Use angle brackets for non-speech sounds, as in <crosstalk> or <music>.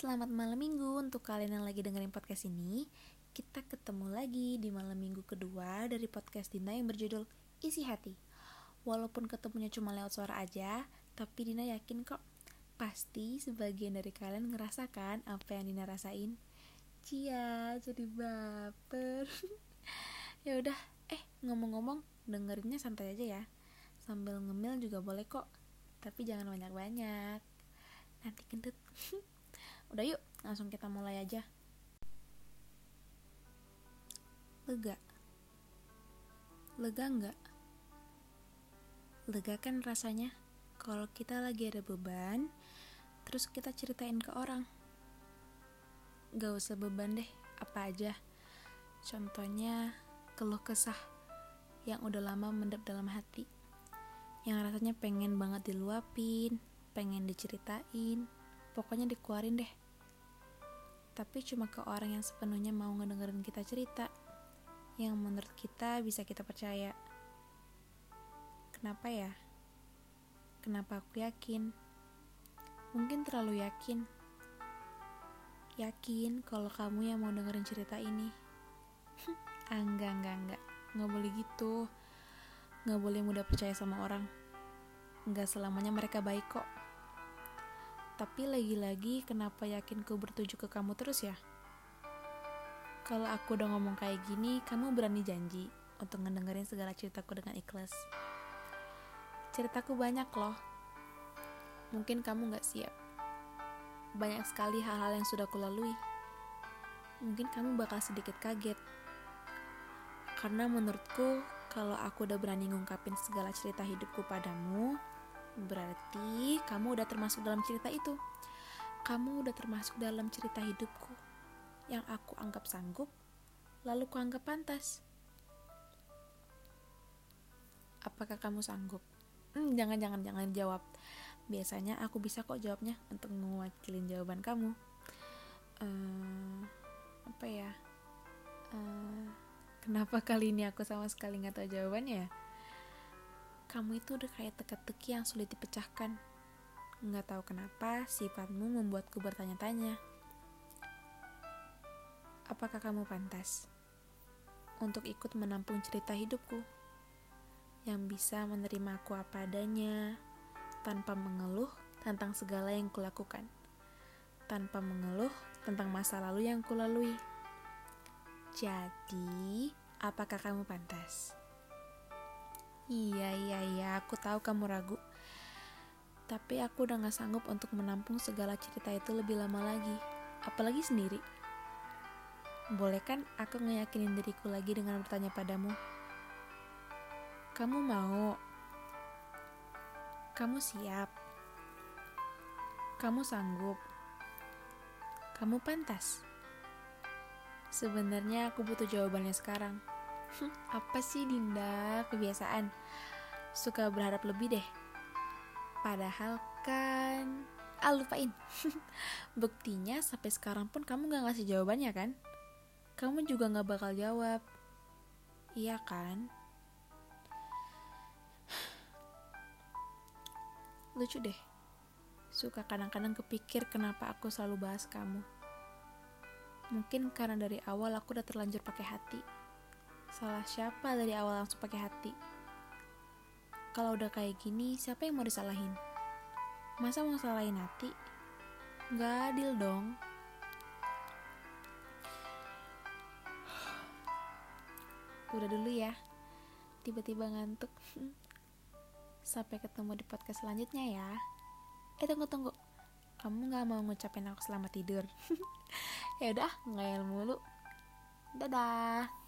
selamat malam minggu untuk kalian yang lagi dengerin podcast ini. Kita ketemu lagi di malam minggu kedua dari podcast Dina yang berjudul Isi Hati. Walaupun ketemunya cuma lewat suara aja Tapi Dina yakin kok. Pasti sebagian dari kalian ngerasakan apa yang Dina rasain. Cia, jadi baper. <laughs> Ya udah eh ngomong-ngomong dengerinnya santai aja ya. Sambil ngemil juga boleh kok Tapi jangan banyak-banyak. Nanti gendut <laughs> Udah yuk, langsung kita mulai aja. Lega. Lega enggak? Lega kan rasanya kalau kita lagi ada beban, terus kita ceritain ke orang. Gak usah beban deh, apa aja. Contohnya, keluh kesah yang udah lama mendep dalam hati. Yang rasanya pengen banget diluapin, pengen diceritain, pokoknya dikeluarin deh. Tapi cuma ke orang yang sepenuhnya mau ngedengerin kita cerita yang menurut kita bisa kita percaya. Kenapa ya? Kenapa aku yakin? Mungkin terlalu yakin. Yakin kalau kamu yang mau dengerin cerita ini. <laughs> Ah, enggak enggak enggak. Nggak boleh gitu. Nggak boleh mudah percaya sama orang. Nggak selamanya mereka baik kok tapi lagi-lagi kenapa yakin ku bertuju ke kamu terus ya? Kalau aku udah ngomong kayak gini, kamu berani janji untuk ngedengerin segala ceritaku dengan ikhlas. Ceritaku banyak loh. Mungkin kamu gak siap. Banyak sekali hal-hal yang sudah kulalui. Mungkin kamu bakal sedikit kaget. Karena menurutku, kalau aku udah berani ngungkapin segala cerita hidupku padamu, Berarti kamu udah termasuk dalam cerita itu. Kamu udah termasuk dalam cerita hidupku yang aku anggap sanggup, lalu ku anggap pantas. Apakah kamu sanggup? Hmm, jangan jangan jangan jawab. Biasanya aku bisa kok jawabnya untuk mewakilin jawaban kamu. Uh, apa ya? Uh, kenapa kali ini aku sama sekali nggak tahu jawabannya ya? Kamu itu udah kayak teka-teki yang sulit dipecahkan. Nggak tahu kenapa sifatmu membuatku bertanya-tanya. Apakah kamu pantas untuk ikut menampung cerita hidupku yang bisa menerima aku apa adanya tanpa mengeluh tentang segala yang kulakukan, tanpa mengeluh tentang masa lalu yang kulalui. Jadi, apakah kamu pantas? Iya, iya, iya, aku tahu kamu ragu. Tapi aku udah gak sanggup untuk menampung segala cerita itu lebih lama lagi. Apalagi sendiri. Boleh kan aku ngeyakinin diriku lagi dengan bertanya padamu? Kamu mau? Kamu siap? Kamu sanggup? Kamu pantas? Sebenarnya aku butuh jawabannya sekarang. <laughs> apa sih Dinda? Kebiasaan. Suka berharap lebih deh. Padahal kan... Ah lupain. <laughs> Buktinya sampai sekarang pun kamu gak ngasih jawabannya kan? Kamu juga gak bakal jawab. Iya kan? <sighs> Lucu deh. Suka kadang-kadang kepikir kenapa aku selalu bahas kamu. Mungkin karena dari awal aku udah terlanjur pakai hati. Salah siapa dari awal langsung pakai hati? Kalau udah kayak gini, siapa yang mau disalahin? Masa mau salahin hati? Gak adil dong. Udah dulu ya. Tiba-tiba ngantuk. <laughs> Sampai ketemu di podcast selanjutnya ya. Eh tunggu tunggu. Kamu gak mau ngucapin aku selamat tidur? <laughs> ya udah, ngayal mulu. Dadah.